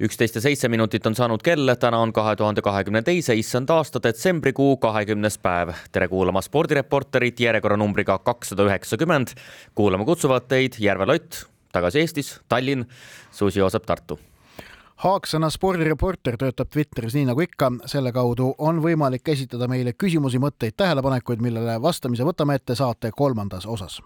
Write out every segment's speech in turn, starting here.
üksteist ja seitse minutit on saanud kell, täna on kahe tuhande kahekümne teise issand aasta detsembrikuu kahekümnes päev. tere kuulama spordireporterit järjekorranumbriga kakssada üheksakümmend. kuulama kutsuvad teid Järve Lott, tagasi Eestis, Tallinn, Susi Joosep Tartu Haaksõna spordireporter töötab Twitteris nii nagu ikka, selle kaudu on võimalik esitada meile küsimusi, mõtteid, tähelepanekuid, millele vastamise võtame ette saate kolmandas osas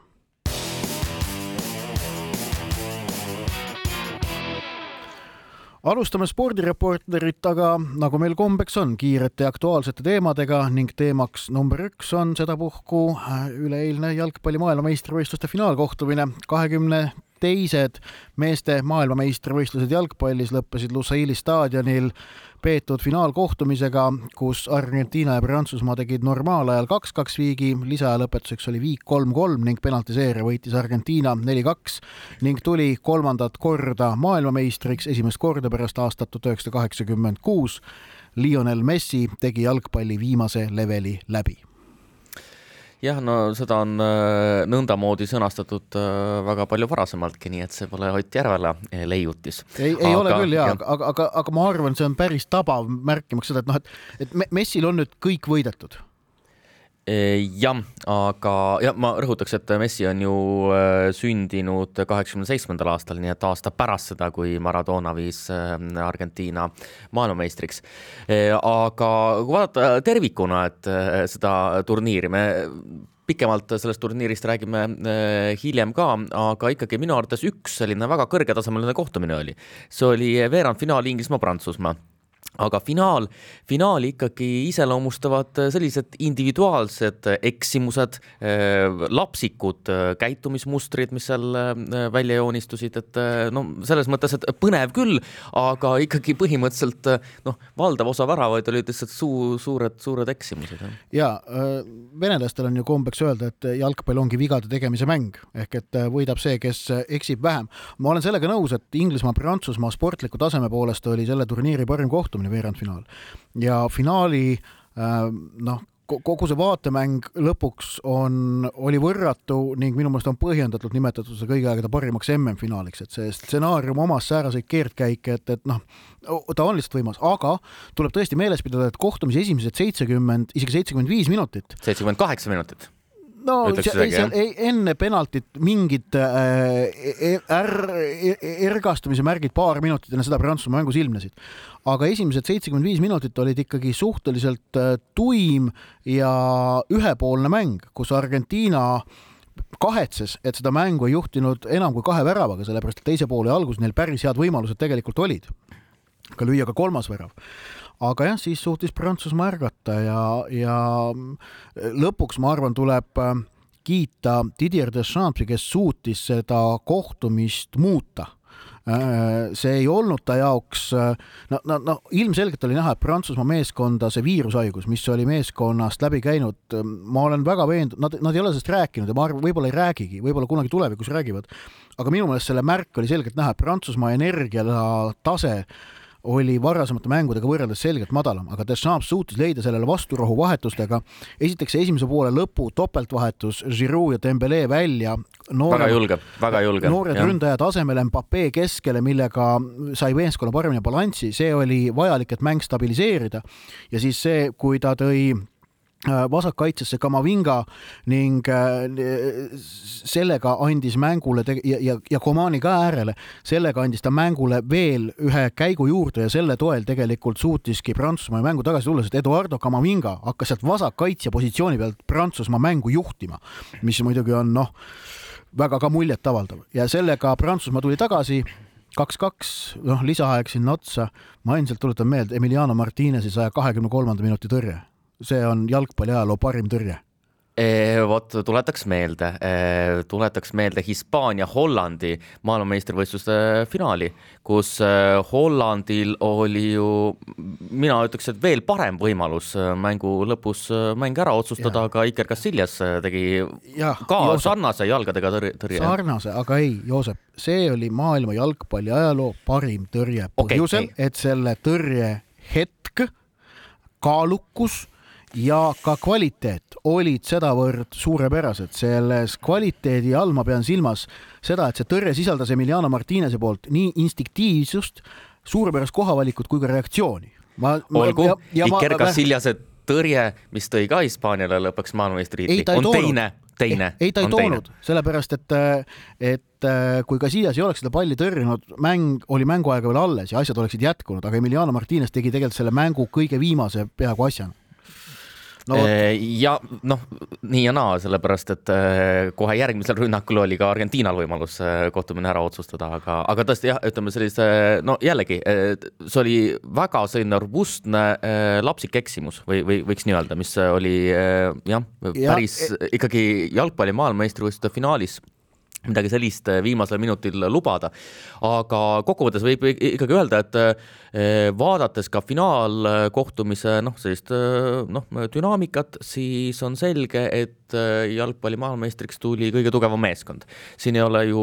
alustame spordireporterit, aga nagu meil kombeks on, kiirete aktuaalsete teemadega ning teemaks number üks on sedapuhku äh, üleeilne jalgpalli maailmameistrivõistluste finaalkohtumine. kahekümne teised meeste maailmameistrivõistlused jalgpallis lõppesid Lusaili staadionil peetud finaalkohtumisega, kus Argentiina ja Prantsusmaa tegid normaalajal kaks-kaks viigi, lisaja lõpetuseks oli viik kolm-kolm ning penaltiseeria võitis Argentiina neli-kaks ning tuli kolmandat korda maailmameistriks, esimest korda pärast aastat tuhat üheksasada kaheksakümmend kuus. Lionel Messi tegi jalgpalli viimase leveli läbi jah, no seda on äh, nõndamoodi sõnastatud äh, väga palju varasemaltki, nii et see pole Ott Järvela äh, leiutis. ei, ei aga, ole küll jaa, aga, aga, aga, aga ma arvan, see on päris tabav märkimaks seda, et noh, et, et Messil on nüüd kõik võidetud jah, aga ja ma rõhutaks, et Messi on ju äh, sündinud kaheksakümne seitsmendal aastal, nii et aasta pärast seda, kui Maradona viis äh, Argentiina maailmameistriks. Äh, aga kui vaadata tervikuna, et seda turniiri me pikemalt sellest turniirist räägime hiljem ka, aga ikkagi minu arvates üks selline väga kõrgetasemeline kohtumine oli. see oli veerandfinaal Inglismaa-Prantsusmaa aga finaal, finaali ikkagi iseloomustavad sellised individuaalsed eksimused, äh, lapsikud äh, käitumismustrid, mis seal äh, välja joonistusid, et no selles mõttes, et põnev küll, aga ikkagi põhimõtteliselt noh, valdav osa väravaid olid lihtsalt suu-, suured, suured eksimused. ja venelastel on ju kombeks öelda, et jalgpall ongi vigade tegemise mäng ehk et võidab see, kes eksib vähem. ma olen sellega nõus, et Inglismaa-Prantsusmaa sportliku taseme poolest oli selle turniiri parim kohtumine kohtumine, veerandfinaal. ja finaali äh, noh, kogu see vaatemäng lõpuks on, oli võrratu ning minu meelest on põhjendatult nimetatud seda kõigi aegade parimaks MM-finaaliks, et see stsenaarium omas sääraseid keerdkäike, et, et noh, ta on lihtsalt võimas, aga tuleb tõesti meeles pidada, et kohtumise esimesed seitsekümmend, isegi seitsekümmend viis minutit. seitsekümmend kaheksa minutit no seal, ei, seal ei, enne penaltit mingid äh, e-, är, e-, ergastumise märgid paar minutit enne seda Prantsusmaa mängus ilmnesid. aga esimesed seitsekümmend viis minutit olid ikkagi suhteliselt äh, tuim ja ühepoolne mäng, kus Argentiina kahetses, et seda mängu ei juhtinud enam kui kahe väravaga, sellepärast et teise poole alguses neil päris head võimalused tegelikult olid. ka lüüa ka kolmas värav aga jah, siis suutis Prantsusmaa ärgata ja, ja lõpuks ma arvan, tuleb äh, kiita Didier Deschampi, kes suutis seda kohtumist muuta. Äh, see ei olnud ta jaoks, äh, no, no, no ilmselgelt oli näha, et Prantsusmaa meeskonda see viirushaigus, mis oli meeskonnast läbi käinud, ma olen väga veendunud, nad, nad ei ole sellest rääkinud ja ma arvan, võib-olla ei räägigi, võib-olla kunagi tulevikus räägivad, aga minu meelest selle märk oli selgelt näha, et Prantsusmaa energiatase oli varasemate mängudega võrreldes selgelt madalam, aga Deschamps suutis leida sellele vasturahu vahetustega. esiteks esimese poole lõpu topeltvahetus Giroud ja Dembele välja. väga julge, väga julge. noored jah. ründajad asemele Mbappe keskele, millega sai meeskonna paremini balanssi, see oli vajalik, et mäng stabiliseerida. ja siis see, kui ta tõi vasakkaitsesse Kamavinga ning äh, sellega andis mängule ja, ja, ja Komani ka äärele, sellega andis ta mängule veel ühe käigu juurde ja selle toel tegelikult suutiski Prantsusmaa mängu tagasi tulla, sest Eduardo Kamavinga hakkas sealt vasakkaitsja positsiooni pealt Prantsusmaa mängu juhtima, mis muidugi on noh, väga ka muljetavaldav ja sellega Prantsusmaa tuli tagasi kaks-kaks, noh, lisaaeg sinna otsa. ma endiselt tuletan meelde Emiliano Martinezi saja kahekümne kolmanda minuti tõrje see on jalgpalli ajaloo parim tõrje. vot tuletaks meelde, tuletaks meelde Hispaania-Hollandi maailmameistrivõistluste finaali, kus Hollandil oli ju, mina ütleks, et veel parem võimalus mängu lõpus mäng ära otsustada, aga Iker Casillas tegi ja, ka Joosep, sarnase jalgadega tõrje, tõrje. sarnase, aga ei, Joosep, see oli maailma jalgpalli ajaloo parim tõrje põhjusel okay,, et selle tõrje hetk, kaalukus ja ka kvaliteet olid sedavõrd suurepärased. selles kvaliteedi all ma pean silmas seda, et see tõrje sisaldas Emiliano Martinese poolt nii instinktiivsust, suurepärast kohavalikut kui ka reaktsiooni. olgu, Iker Casiljase tõrje, mis tõi ka Hispaaniale lõpuks maailmameistritiitli, on toonud. teine teine. ei, ta ei toonud, sellepärast et, et kui Casillas ei oleks seda palli tõrjunud, mäng oli mänguaega veel alles ja asjad oleksid jätkunud, aga Emiliano Martinez tegi tegelikult selle mängu kõige viimase peaaegu asjana no,. Ja noh, nii ja naa, sellepärast et eh, kohe järgmisel rünnakul oli ka Argentiinal võimalus eh, kohtumine ära otsustada, aga, aga tõesti jah, ütleme sellise, no jällegi, see oli väga selline robustne lapsik eksimus või, või võiks nii öelda, mis oli jah, päris ja, ikkagi jalgpalli maailmameistrivõistluste finaalis midagi sellist äh, viimasel minutil lubada. aga kokkuvõttes võib ikkagi öelda, et äh, vaadates ka finaalkohtumise noh, sellist äh, noh, dünaamikat, siis on selge, et jalgpalli maailmameistriks tuli kõige tugevam meeskond. siin ei ole ju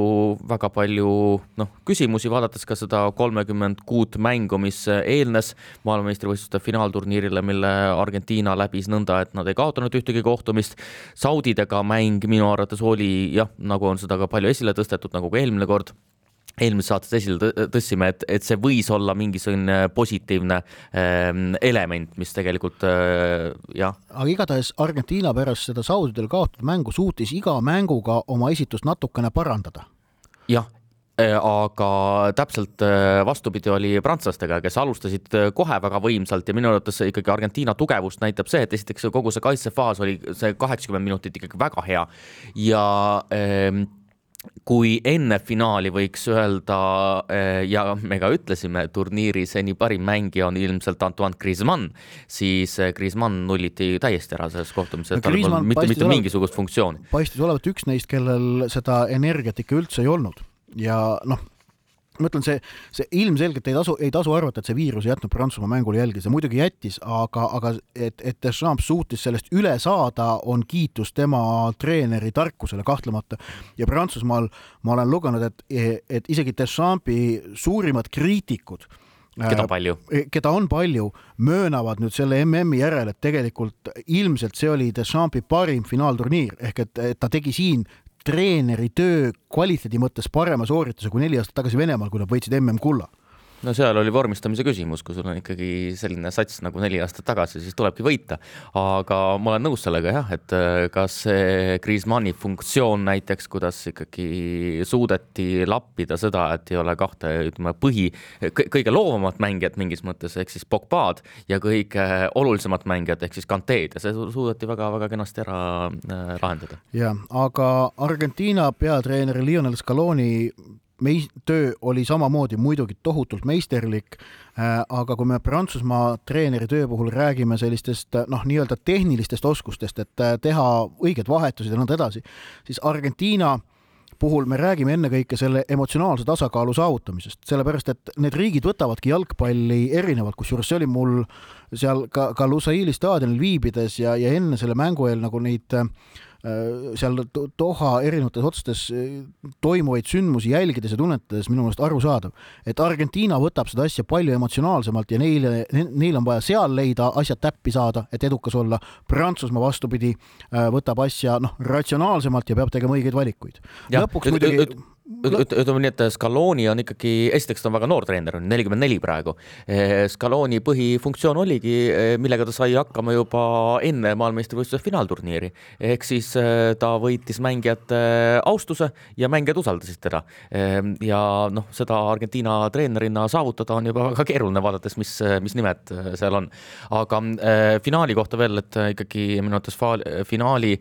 väga palju noh, küsimusi, vaadates ka seda kolmekümmend kuut mängu, mis eelnes maailmameistrivõistluste finaalturniirile, mille Argentiina läbis nõnda, et nad ei kaotanud ühtegi kohtumist. Saudidega mäng minu arvates oli jah, nagu on seda ka palju esile tõstetud, nagu ka eelmine kord eelmises saates esile tõstsime, et, et see võis olla mingisugune positiivne ähm, element, mis tegelikult äh, jah. aga igatahes Argentiina pärast seda Saudidel kaotatud mängu suutis iga mänguga oma esitust natukene parandada. jah, äh, aga täpselt äh, vastupidi oli prantslastega, kes alustasid äh, kohe väga võimsalt ja minu arvates ikkagi Argentiina tugevust näitab see, et esiteks kogu see kaitsefaas oli see kaheksakümmend minutit ikkagi väga hea ja ähm, kui enne finaali võiks öelda eh, ja me ka ütlesime, turniiri seni parim mängija on ilmselt Antoine Griezmann, siis eh, Griezmann nulliti täiesti ära selles kohtumises, tal polnud mitte, mitte mingisugust funktsiooni. paistis olevat üks neist, kellel seda energiat ikka üldse ei olnud ja noh ma ütlen, see, see ilmselgelt ei tasu, ei tasu arvata, et see viirus ei jätnud Prantsusmaa mängule jälgi, see muidugi jättis, aga, aga et, et Deschamps suutis sellest üle saada, on kiitus tema treeneri tarkusele kahtlemata. ja Prantsusmaal ma olen lugenud, et, et isegi Deschampi suurimad kriitikud keda äh, palju? keda on palju, möönavad nüüd selle MM-i järel, et tegelikult ilmselt see oli Deschampi parim finaalturniir ehk et, et ta tegi siin treeneri töö kvaliteedi mõttes parema soorituse kui neli aastat tagasi Venemaal, kui nad võitsid MM-kulla no seal oli vormistamise küsimus, kui sul on ikkagi selline sats nagu neli aastat tagasi, siis tulebki võita. aga ma olen nõus sellega jah, et äh, kas see Griezmanni funktsioon näiteks, kuidas ikkagi suudeti lappida seda, et ei ole kahte, ütleme, põhi, kõige loovamat mängijat mingis mõttes ehk siis Pogba'd ja kõige olulisemat mängijat ehk siis Kanteed ja see suudeti väga-väga kenasti ära äh, lahendada. jah, aga Argentiina peatreeneri Lionel Scaloni mei-, töö oli samamoodi muidugi tohutult meisterlik äh,, aga kui me Prantsusmaa treeneri töö puhul räägime sellistest noh, nii-öelda tehnilistest oskustest, et äh, teha õiged vahetused ja nõnda edasi, siis Argentiina puhul me räägime ennekõike selle emotsionaalse tasakaalu saavutamisest, sellepärast et need riigid võtavadki jalgpalli erinevalt, kusjuures see oli mul seal ka, ka Lusaili staadionil viibides ja, ja enne selle mängu eel nagu neid äh, Äh, seal Doha erinevates otsades äh, toimuvaid sündmusi jälgides ja tunnetades minu meelest arusaadav, et Argentiina võtab seda asja palju emotsionaalsemalt ja neile, neil on vaja seal leida asjad täppi saada, et edukas olla. Prantsusmaa vastupidi äh, võtab asja noh, ratsionaalsemalt ja peab tegema õigeid valikuid. lõpuks muidugi ütleme nii, et Scaloni on ikkagi, esiteks ta on väga noor treener, on nelikümmend neli praegu. Eh, Scaloni põhifunktsioon oligi, eh, millega ta sai hakkama juba enne maailmameistrivõistluse finaalturniiri. ehk siis ta võitis mängijate austuse ja mängijad usaldasid teda. ja noh, seda Argentiina treenerina saavutada on juba väga keeruline, vaadates, mis, mis nimed seal on. aga finaali kohta veel, et ikkagi minu arvates finaali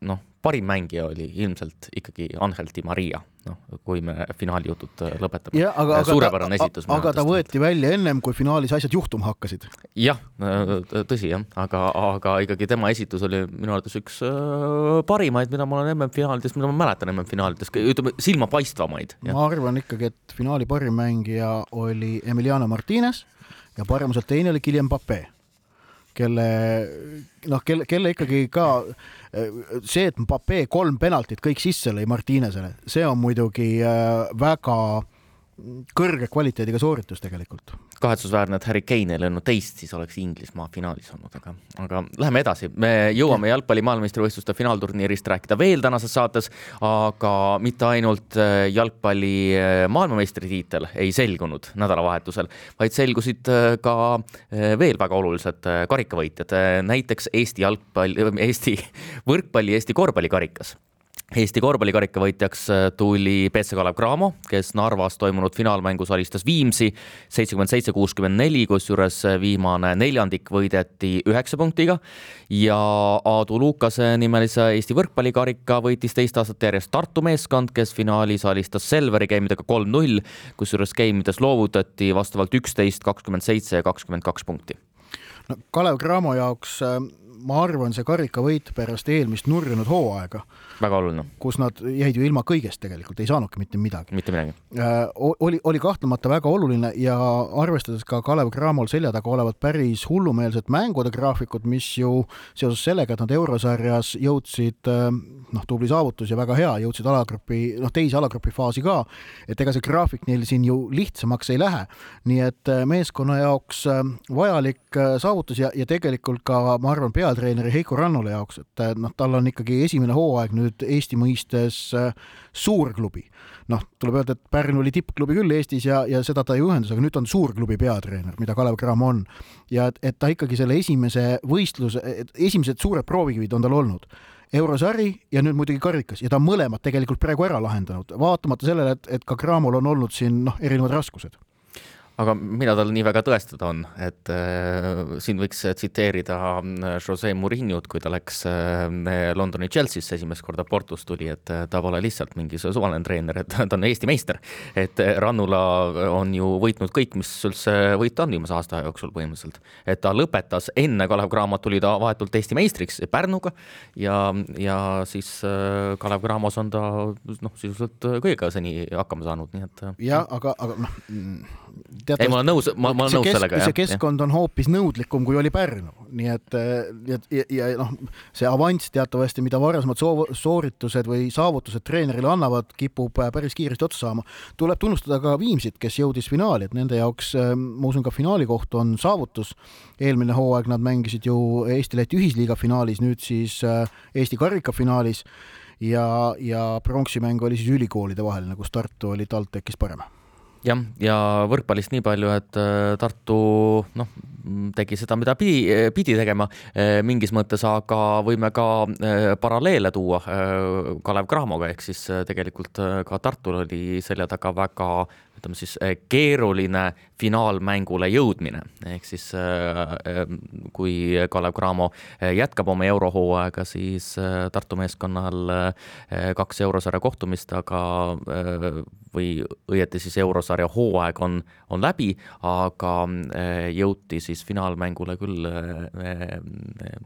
noh, parim mängija oli ilmselt ikkagi Angel Di Maria, noh, kui me finaali jutud äh, lõpetame. suurepärane esitus. aga ta võeti välja ennem, kui finaalis asjad juhtuma hakkasid. jah, äh, tõsi jah, aga, aga ikkagi tema esitus oli minu arvates üks äh, parimaid, mida ma olen MM-finaalidest, mida ma mäletan MM-finaalidest, ütleme silmapaistvamaid. ma arvan ikkagi, et finaali parim mängija oli Emiliano Martinez ja paremuselt teine oli Guillem Pape kelle noh, kelle, kelle ikkagi ka see, et Mbappe kolm penaltit kõik sisse lõi Martinesele, see on muidugi äh, väga kõrge kvaliteediga sooritus tegelikult. kahetsusväärne, et Harry Kane ei löönud teist, siis oleks Inglismaa finaalis olnud, aga, aga läheme edasi. me jõuame jalgpalli maailmameistrivõistluste finaalturniirist rääkida veel tänases saates, aga mitte ainult äh, jalgpalli äh, maailmameistritiitel ei selgunud nädalavahetusel, vaid selgusid äh, ka veel väga olulised karikavõitjad, näiteks Eesti jalgpall, Eesti võrkpalli, Eesti korvpallikarikas Eesti korvpallikarika võitjaks äh, tuli BC Kalev Cramo, kes Narvas toimunud finaalmängus alistas Viimsi seitsekümmend seitse, kuuskümmend neli, kusjuures äh, viimane neljandik võideti üheksa punktiga ja Aadu Lukase nimelise Eesti võrkpallikarika võitis teist aastat järjest Tartu meeskond, kes finaalis alistas Selveri geimidega kolm-null, kusjuures geimides loovutati vastavalt üksteist, kakskümmend seitse ja kakskümmend kaks punkti. no Kalev Cramo jaoks äh, ma arvan, see karikavõit pärast eelmist nurjunud hooaega. väga oluline. kus nad jäid ju ilma kõigest tegelikult, ei saanudki mitte midagi. mitte midagi äh,. oli, oli kahtlemata väga oluline ja arvestades ka Kalev Cramol selja taga olevat päris hullumeelset mängude graafikut, mis ju seoses sellega, et nad eurosarjas jõudsid äh, noh, tubli saavutus ja väga hea, jõudsid alagrupi, noh, teise alagrupi faasi ka, et ega see graafik neil siin ju lihtsamaks ei lähe. nii et äh, meeskonna jaoks vajalik saavutus ja, ja tegelikult ka ma arvan, peale peatreeneri Heiko Rannula jaoks, et noh, tal on ikkagi esimene hooaeg nüüd Eesti mõistes äh, suurklubi. noh, tuleb öelda, et Pärnu oli tippklubi küll Eestis ja, ja seda ta ei ühendas, aga nüüd on suurklubi peatreener, mida Kalev Cramo on. ja et, et ta ikkagi selle esimese võistluse, esimesed suured proovikivid on tal olnud eurosari ja nüüd muidugi karikas ja ta on mõlemad tegelikult praegu ära lahendanud, vaatamata sellele, et, et ka Cramol on olnud siin noh, erinevad raskused aga mida tal nii väga tõestada on, et äh, siin võiks tsiteerida äh, Jose Mourinho't, kui ta läks äh, Londoni Chelsea'sse esimest korda Portus tuli, et äh, ta pole lihtsalt mingi suvaline treener, et ta on Eesti meister. et äh, Rannula on ju võitnud kõik, mis üldse võita on viimase aasta jooksul põhimõtteliselt. et ta lõpetas enne Kalev Cramot tuli ta vahetult Eesti meistriks Pärnuga ja, ja siis äh, Kalev Cramos on ta noh, sisuliselt kõigega seni hakkama saanud, nii et. jah, aga, aga noh teatavasti. Ei, ma olen nõus, ma, ma olen nõus kesk, sellega. see keskkond on hoopis nõudlikum, kui oli Pärnu, nii et ja, ja, ja noh, see avanss teatavasti, mida varasemad soov, sooritused või saavutused treenerile annavad, kipub äh, päris kiiresti otsa saama. tuleb tunnustada ka Viimsit, kes jõudis finaali, et nende jaoks, äh, ma usun, ka finaali koht on saavutus. eelmine hooaeg nad mängisid ju Eesti-Läti ühisliiga finaalis, nüüd siis äh, Eesti karikafinaalis ja, ja pronksimäng oli siis ülikoolide vaheline, kus Tartu oli TalTechis parem jah, ja võrkpallist nii palju, et äh, Tartu noh, tegi seda, mida pidi, pidi tegema. Äh, mingis mõttes, aga võime ka äh, paralleele tuua Kalev Cramoga, ehk siis tegelikult ka Tartul oli selja taga väga ütleme siis eh, keeruline finaalmängule jõudmine, ehk siis eh, eh, kui Kalev Cramo jätkab oma eurohooaega, siis Tartu meeskonnal kaks eurosarja kohtumist, aga või õieti siis eurosarja hooaeg on, on läbi, aga jõuti siis finaalmängule küll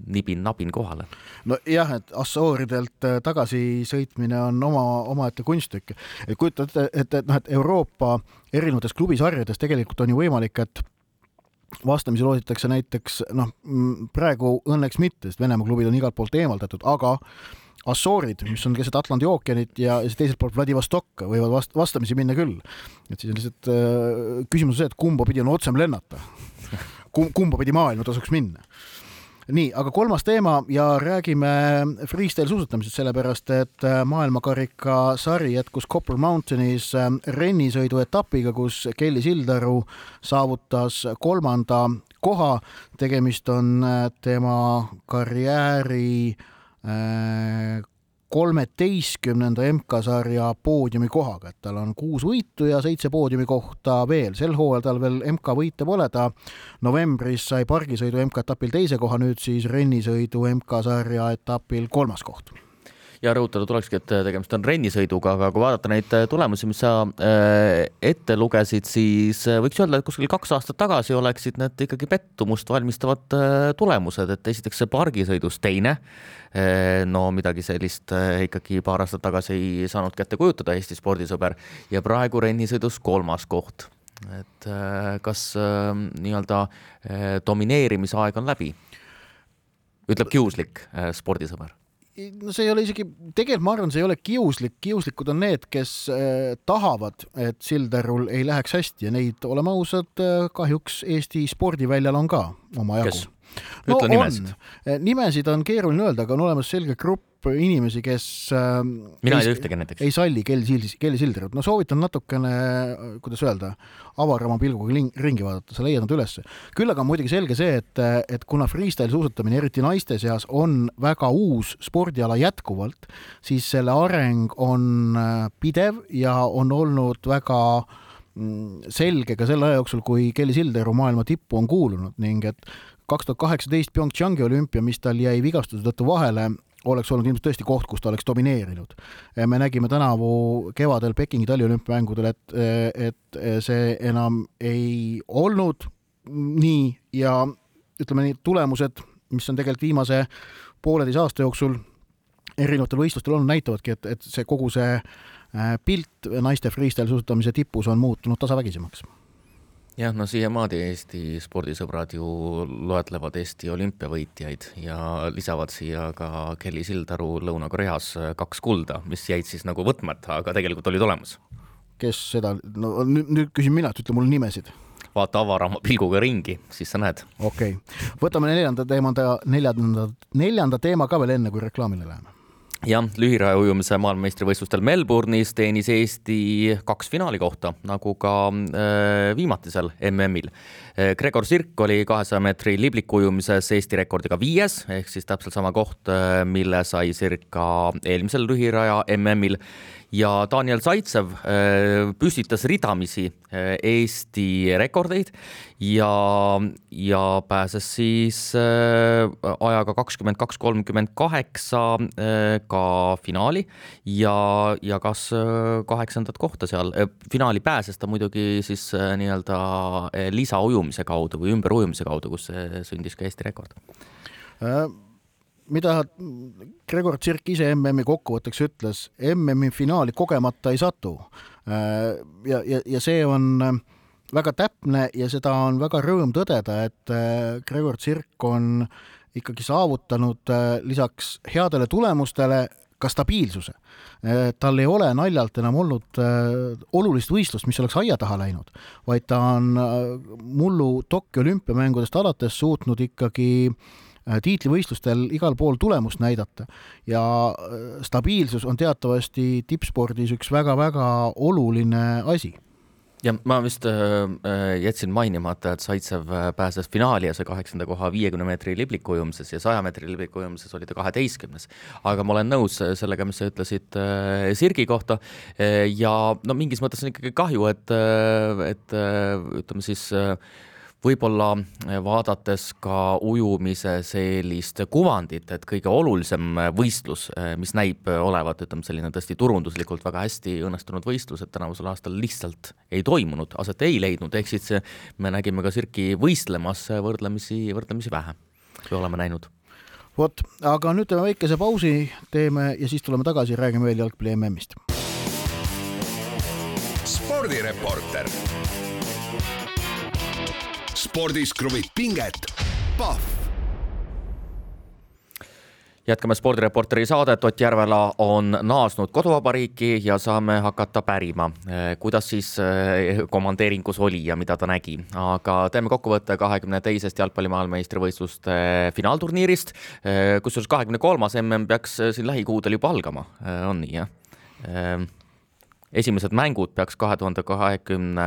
nibin-nabin kohale. nojah, et Assooridelt tagasisõitmine on oma, omaette kunstitükk. et kujuta ette, et, et noh, et Euroopa erinevates klubisarjades tegelikult on ju võimalik, et vastamisi loositakse näiteks noh, praegu õnneks mitte, sest Venemaa klubid on igalt poolt eemaldatud, aga Assoorid, mis on keset Atlandi ookeanit ja siis teiselt poolt Vladivostok võivad vast-, vastamisi minna küll. et siis on lihtsalt äh, küsimus see, et kumba pidi on otsem lennata. kumba pidi maailma tasuks minna nii, aga kolmas teema ja räägime freestyle suusatamisest, sellepärast et äh, maailmakarika sari jätkus Copper Mountainis äh, rennisõidu etapiga, kus Kelly Sildaru saavutas kolmanda koha. tegemist on äh, tema karjääri kolmeteistkümnenda MK-sarja poodiumikohaga, et tal on kuus võitu ja seitse poodiumikohta veel. sel hooajal tal veel MK-võite pole, ta novembris sai pargisõidu MK-etapil teise koha, nüüd siis rennisõidu MK-sarja etapil kolmas koht ja rõhutada tulekski, et tegemist on rennisõiduga, aga kui vaadata neid tulemusi, mis sa ette lugesid, siis võiks öelda, et kuskil kaks aastat tagasi oleksid need ikkagi pettumust valmistavad tulemused, et esiteks see pargisõidus teine no midagi sellist ikkagi paar aastat tagasi ei saanud kätte kujutada Eesti spordisõber. Ja praegu rennisõidus kolmas koht. Et äh, kas äh, nii-öelda äh, domineerimise aeg on läbi? ütleb kiuslik spordisõber no see ei ole isegi, tegelikult ma arvan, see ei ole kiuslik, kiuslikud on need, kes äh, tahavad, et Silderul ei läheks hästi ja neid, oleme ausad äh,, kahjuks Eesti spordiväljal on ka omajagu. no nimesid. nimesid on keeruline öelda, aga on olemas selge grupp inimesi, kes äh, mina ei tea ühtegi näiteks. ei salli Kelly Silderut, no soovitan natukene, kuidas öelda, avarama pilguga ringi vaadata, sa leiad nad ülesse. küll aga on muidugi selge see, et, et kuna freestyle suusatamine, eriti naiste seas, on väga uus spordiala jätkuvalt, siis selle areng on äh, pidev ja on olnud väga mm, selge ka selle aja jooksul, kui Kelly Silderu maailma tippu on kuulunud ning et kaks tuhat kaheksateist PyeongChangi olümpia, mis tal jäi vigastuse tõttu vahele, oleks olnud ilmselt tõesti koht, kus ta oleks domineerinud. me nägime tänavu kevadel Pekingi taliolümpiamängudel, et, et see enam ei olnud nii ja ütleme nii, tulemused, mis on tegelikult viimase pooleteise aasta jooksul erinevatel võistlustel olnud, näitavadki, et, et see kogu see äh, pilt naiste freestyle suusatamise tipus on muutunud tasavägisemaks jah, no siiamaani Eesti spordisõbrad ju loetlevad Eesti olümpiavõitjaid ja lisavad siia ka Kelly Sildaru Lõuna-Koreas kaks kulda, mis jäid siis nagu võtmata, aga tegelikult olid olemas. kes seda, no nüüd, nüüd küsin mina, et ütle mulle nimesid vaata avarama pilguga ringi, siis sa näed. okei okay., võtame neljanda teema, neljanda, neljanda teema ka veel enne, kui reklaamile läheme jah, lühiraja ujumise maailmameistrivõistlustel Melbourne'is teenis Eesti kaks finaali kohta, nagu ka äh, viimatisel MM-il äh,. Gregor Sirk oli kahesaja meetri liblikuujumises Eesti rekordiga viies ehk siis täpselt sama koht äh,, mille sai Sirk ka eelmisel lühiraja MM-il ja Daniel Zaitsev äh, püstitas ridamisi Eesti rekordeid ja, ja pääses siis äh, ajaga kakskümmend kaks, kolmkümmend kaheksa ka finaali ja jagas kaheksandat kohta seal. finaali pääses ta muidugi siis nii-öelda lisaujumise kaudu või ümberujumise kaudu, kus sündis ka Eesti rekord mida Gregor Tsirk ise MM-i kokkuvõtteks ütles, MM-i finaali kogemata ei satu. Äh, ja, ja, ja see on äh, väga täpne ja seda on väga rõõm tõdeda, et äh, Gregor Tsirk on ikkagi saavutanud lisaks headele tulemustele ka stabiilsuse. tal ei ole naljalt enam olnud olulist võistlust, mis oleks aia taha läinud, vaid ta on mullu Tokyo olümpiamängudest alates suutnud ikkagi äh, Äh, tiitlivõistlustel igal pool tulemust näidata ja äh, stabiilsus on teatavasti tippspordis üks väga-väga oluline asi ja ma vist äh, äh jätsin mainimata, et Zaitsev pääses finaali ja sai kaheksanda koha viiekümne meetri liblikujumises ja saja meetri liblikujumises oli ta kaheteistkümnes. aga ma olen nõus sellega, mis sa ütlesid äh, Sirgi kohta äh, ja no mingis mõttes on ikkagi kahju, et, et ütleme siis äh, võib-olla eh, vaadates ka ujumise sellist kuvandit, et kõige olulisem eh, võistlus, eh, mis näib olevat, ütleme selline tõesti turunduslikult väga hästi õnnestunud võistlus, et tänavusel aastal lihtsalt ei toimunud, aset ei leidnud, ehk siis me nägime ka Sirki võistlemas võrdlemisi, võrdlemisi vähe, kui oleme näinud. Vot, aga nüüd teeme väikese pausi, teeme ja siis tuleme tagasi, räägime veel jalgpalli MM-ist. spordireporter spordis kruvib pinget, Pahv. Jätkame spordireporteri saadet, Ott Järvela on naasnud koduvabariiki ja saame hakata pärima, eh, kuidas siis eh, komandeeringus oli ja mida ta nägi. aga teeme kokkuvõtte kahekümne teisest jalgpalli maailmameistrivõistluste finaalturniirist, eh, kusjuures kahekümne kolmas mm peaks siin lähikuudel juba algama, on nii jah? Esimesed mängud peaks kahe tuhande kahekümne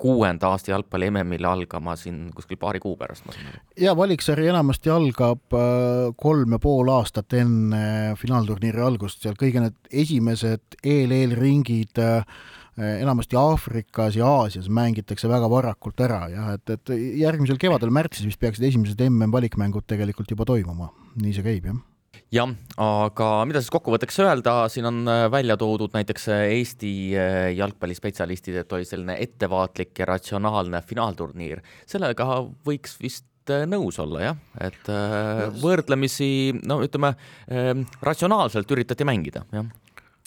kuuenda aasta jalgpalli MM-il algama siin kuskil paari kuu pärast, ma saan aru. ja valiksari enamasti algab äh, kolm ja pool aastat enne finaalturniiri algust, seal kõige need esimesed eel-eelringid äh, enamasti Aafrikas ja Aasias mängitakse väga varakult ära jah, et, et järgmisel kevadel märtsis vist peaksid esimesed MM valikmängud tegelikult juba toimuma, nii see käib jah jah, aga mida siis kokkuvõtteks öelda, siin on äh, välja toodud näiteks äh, Eesti äh, jalgpallispetsialistid, et oli selline ettevaatlik ja ratsionaalne finaalturniir. sellega võiks vist nõus olla jah, et võrdlemisi no ütleme, ratsionaalselt üritati mängida jah,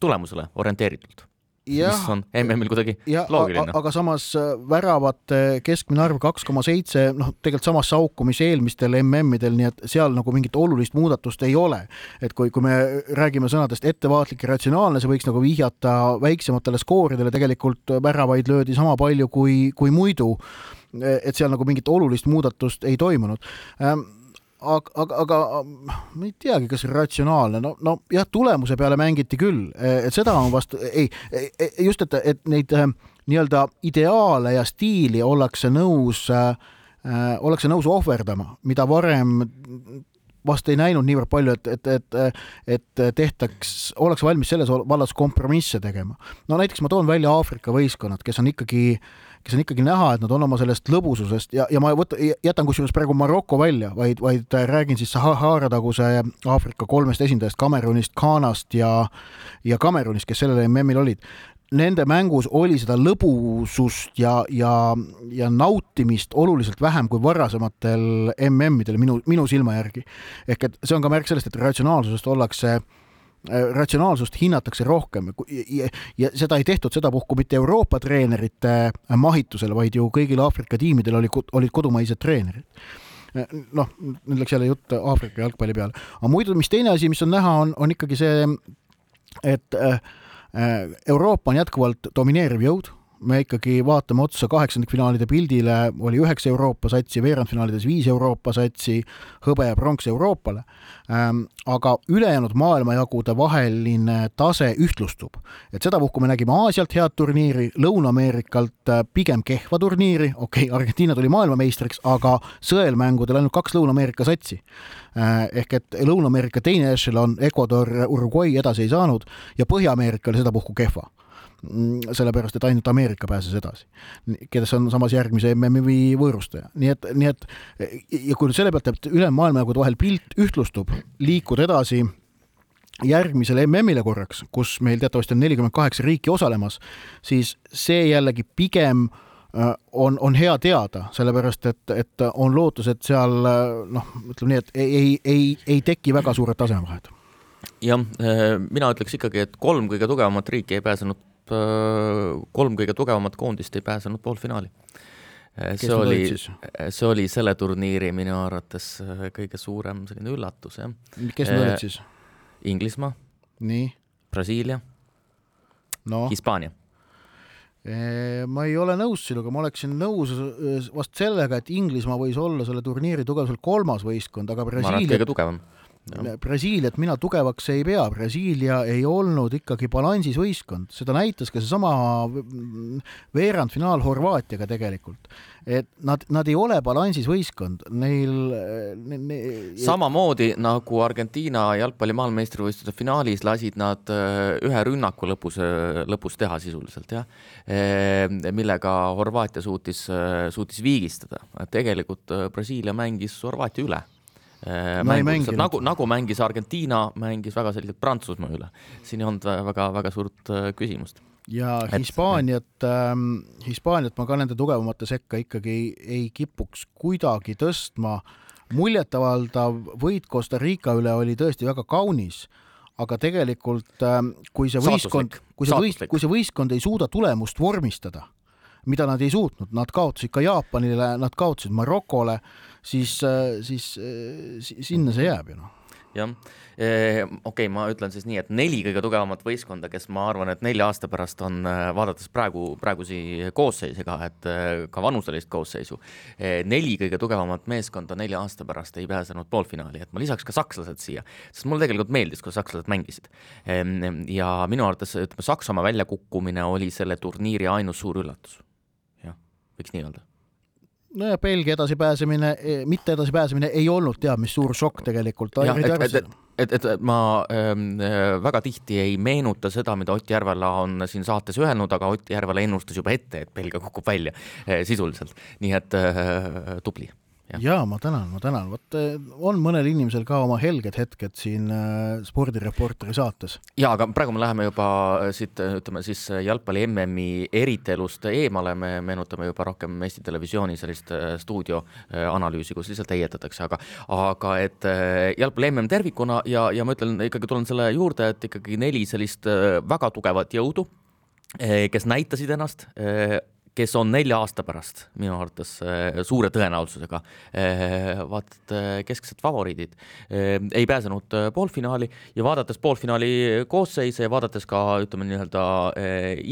tulemusele orienteeritult mis on MM-il kuidagi ja, loogiline. aga samas äh, väravate keskmine arv kaks koma seitse, noh, tegelikult samasse auku, mis eelmistel MM-idel, nii et seal nagu mingit olulist muudatust ei ole. et kui, kui me räägime sõnadest ettevaatlik ja ratsionaalne, see võiks nagu vihjata väiksematele skooridele, tegelikult väravaid löödi sama palju kui, kui muidu. et seal nagu mingit olulist muudatust ei toimunud ähm, aga, aga, aga ma ei teagi, kas ratsionaalne, no, no jah, tulemuse peale mängiti küll, et seda on vastu, ei, just, et, et neid nii-öelda ideaale ja stiili ollakse nõus äh,, ollakse nõus ohverdama, mida varem vast ei näinud niivõrd palju, et, et, et, et tehtaks, ollakse valmis selles vallas kompromisse tegema. no näiteks ma toon välja Aafrika võistkonnad, kes on ikkagi äh, kes on ikkagi näha, et nad on oma sellest lõbususest ja, ja ma võta, jätan kusjuures praegu Maroko välja, vaid, vaid räägin siis Sahara taguse Aafrika kolmest esindajast, Kamerunist, Ghanast ja, ja Kamerunist, kes sellel MM-il olid nende mängus oli seda lõbusust ja, ja, ja nautimist oluliselt vähem kui varasematel MM-idel minu, minu silma järgi. ehk et see on ka märk sellest, et ratsionaalsusest ollakse äh, Äh, ratsionaalsust hinnatakse rohkem. Ja, ja seda ei tehtud sedapuhku mitte Euroopa treenerite äh, mahitusel, vaid ju kõigil Aafrika tiimidel oli, olid kodumaised treenerid. Äh, noh, nüüd läks jälle jutt Aafrika jalgpalli peale, aga muidu, mis teine asi, mis on näha, on, on ikkagi see, et Euroopa on jätkuvalt domineeriv jõud me ikkagi vaatame otsa kaheksandikfinaalide pildile, oli üheksa Euroopa satsi, veerandfinaalides viis Euroopa satsi, hõbe ja pronks Euroopale. Ähm, aga ülejäänud maailmajagude vaheline tase ühtlustub. et sedapuhku me nägime Aasialt head turniiri, Lõuna-Ameerikalt äh, pigem kehva turniiri, okei okay,, Argentiina tuli maailmameistriks, aga sõelmängudel ainult kaks Lõuna-Ameerika satsi. Äh, ehk et Lõuna-Ameerika teine ešelon, Ecuador, Uruguay edasi ei saanud ja Põhja-Ameerika oli sedapuhku kehva sellepärast et ainult Ameerika pääses edasi, kes on samas järgmise MM-i võõrustaja, nii et, nii et ja kui nüüd selle pealt, et ülemaailmajagude vahel pilt ühtlustub, liikuda edasi järgmisele MM-ile korraks, kus meil teatavasti on nelikümmend kaheksa riiki osalemas, siis see jällegi pigem äh, on, on hea teada, sellepärast et, et on lootus, et seal äh, noh, ütleme nii, et ei, ei, ei, ei teki väga suured tasemevahed. Jah, äh, mina ütleks ikkagi, et kolm kõige tugevamat riiki ei pääsenud Äh, kolm kõige tugevamat koondist ei pääsenud poolfinaali. Äh, see oli, äh, see oli selle turniiri minu arvates kõige suurem selline üllatus, jah. kes need olid siis? Inglismaa. nii. Brasiilia no.. Hispaania ma ei ole nõus sinuga, ma oleksin nõus vast sellega, et Inglismaa võis olla selle turniiri tugevuselt kolmas võistkond, aga Brasiilia. kõige tugevam Brasiiliat mina tugevaks ei pea, Brasiilia ei olnud ikkagi balansis võistkond, seda näitas ka seesama veerandfinaal Horvaatiaga tegelikult. et nad, nad ei ole balansis võistkond, neil ne, ne, samamoodi nagu Argentiina jalgpalli maailmameistrivõistluste finaalis lasid nad äh, ühe rünnaku lõpus, äh, lõpus teha sisuliselt jah, äh, millega Horvaatia suutis, suutis viigistada, tegelikult Brasiilia mängis Horvaatia üle Äh, mängu, nagu, nagu mängis Argentiina, mängis väga selgelt Prantsusmaa üle. siin ei olnud väga-väga suurt äh, küsimust. ja Hispaaniat ähm,, Hispaaniat ma ka nende tugevamate sekka ikkagi ei, ei kipuks kuidagi tõstma. muljetavaldav võit Costa Rica üle oli tõesti väga kaunis, aga tegelikult ähm, kui see võistkond, kui see võist-, kui see võistkond ei suuda tulemust vormistada, mida nad ei suutnud, nad kaotasid ka Jaapanile, nad kaotasid Marokole siis, siis sinna see jääb ju noh jah, okei okay,, ma ütlen siis nii, et neli kõige tugevamat võistkonda, kes ma arvan, et nelja aasta pärast on, vaadates praegu, praegusi koosseise ka, et ka vanuselist koosseisu, neli kõige tugevamat meeskonda nelja aasta pärast ei pääsenud poolfinaali, et ma lisaks ka sakslased siia, sest mulle tegelikult meeldis, kuidas sakslased mängisid. ja minu arvates, ütleme, Saksamaa väljakukkumine oli selle turniiri ainus suur üllatus. Võiks nii öelda? Nojah, Belgia edasipääsemine, e, mitte edasipääsemine ei olnud teab mis suur šokk tegelikult. et, et, et, et ma ähm, äh, väga tihti ei meenuta seda, mida Ott Järvela on siin saates öelnud, aga Ott Järvela ennustas juba ette, et Belgia kukub välja äh, sisuliselt, nii et äh, tubli ja ma tänan, ma tänan, vot eh, on mõnel inimesel ka oma helged hetked siin äh, spordireporteri saates. ja aga praegu me läheme juba äh, siit ütleme siis jalgpalli MM-i eritelust eemale, me meenutame juba rohkem Eesti Televisiooni sellist stuudioanalüüsi, kus lihtsalt heietatakse, aga aga et jalgpalli MM tervikuna ja, ja ma ütlen ikkagi tulen selle juurde, et ikkagi neli sellist väga tugevat jõudu, kes näitasid ennast kes on nelja aasta pärast minu arvates äh, suure tõenäosusega äh, vaat äh, kesksed favoriidid, ei pääsenud poolfinaali ja vaadates poolfinaali koosseise ja vaadates ka ütleme nii-öelda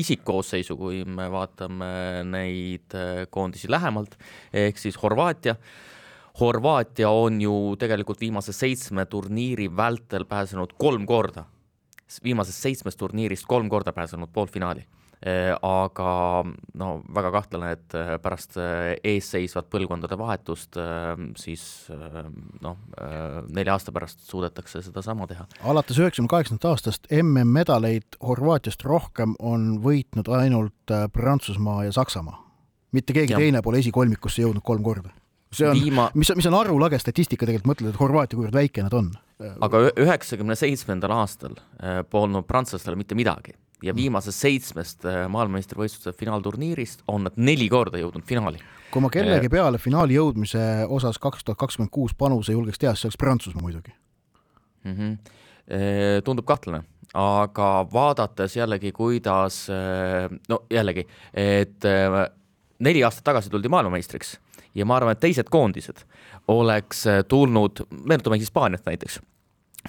isikkoosseisu, kui me vaatame neid koondisi lähemalt, ehk siis Horvaatia. Horvaatia on ju tegelikult viimase seitsme turniiri vältel pääsenud kolm korda, viimasest seitsmest turniirist kolm korda pääsenud poolfinaali aga no väga kahtlane, et äh, pärast äh, eesseisvat põlvkondade vahetust siis noh, nelja aasta pärast suudetakse sedasama teha. alates üheksakümne kaheksandast aastast MM-medaleid Horvaatiast rohkem on võitnud ainult Prantsusmaa ja Saksamaa. mitte keegi ja. teine pole esikolmikusse jõudnud kolm korda see on Viima..., mis, mis on arulage statistika tegelikult, mõtled, et Horvaatia, kuivõrd väike nad on. aga üheksakümne seitsmendal aastal polnud prantslastel mitte midagi ja viimasest seitsmest äh, maailmameistrivõistluste finaalturniirist on nad neli korda jõudnud finaali. kui ma kellegi äh, peale finaali jõudmise osas kaks tuhat kakskümmend kuus panuse julgeks teha, siis oleks Prantsusmaa muidugi mm. -hmm. tundub kahtlane, aga vaadates jällegi, kuidas no jällegi, et neli aastat tagasi tuldi maailmameistriks ja ma arvan, et teised koondised oleks tulnud, meenutame Hispaaniat näiteks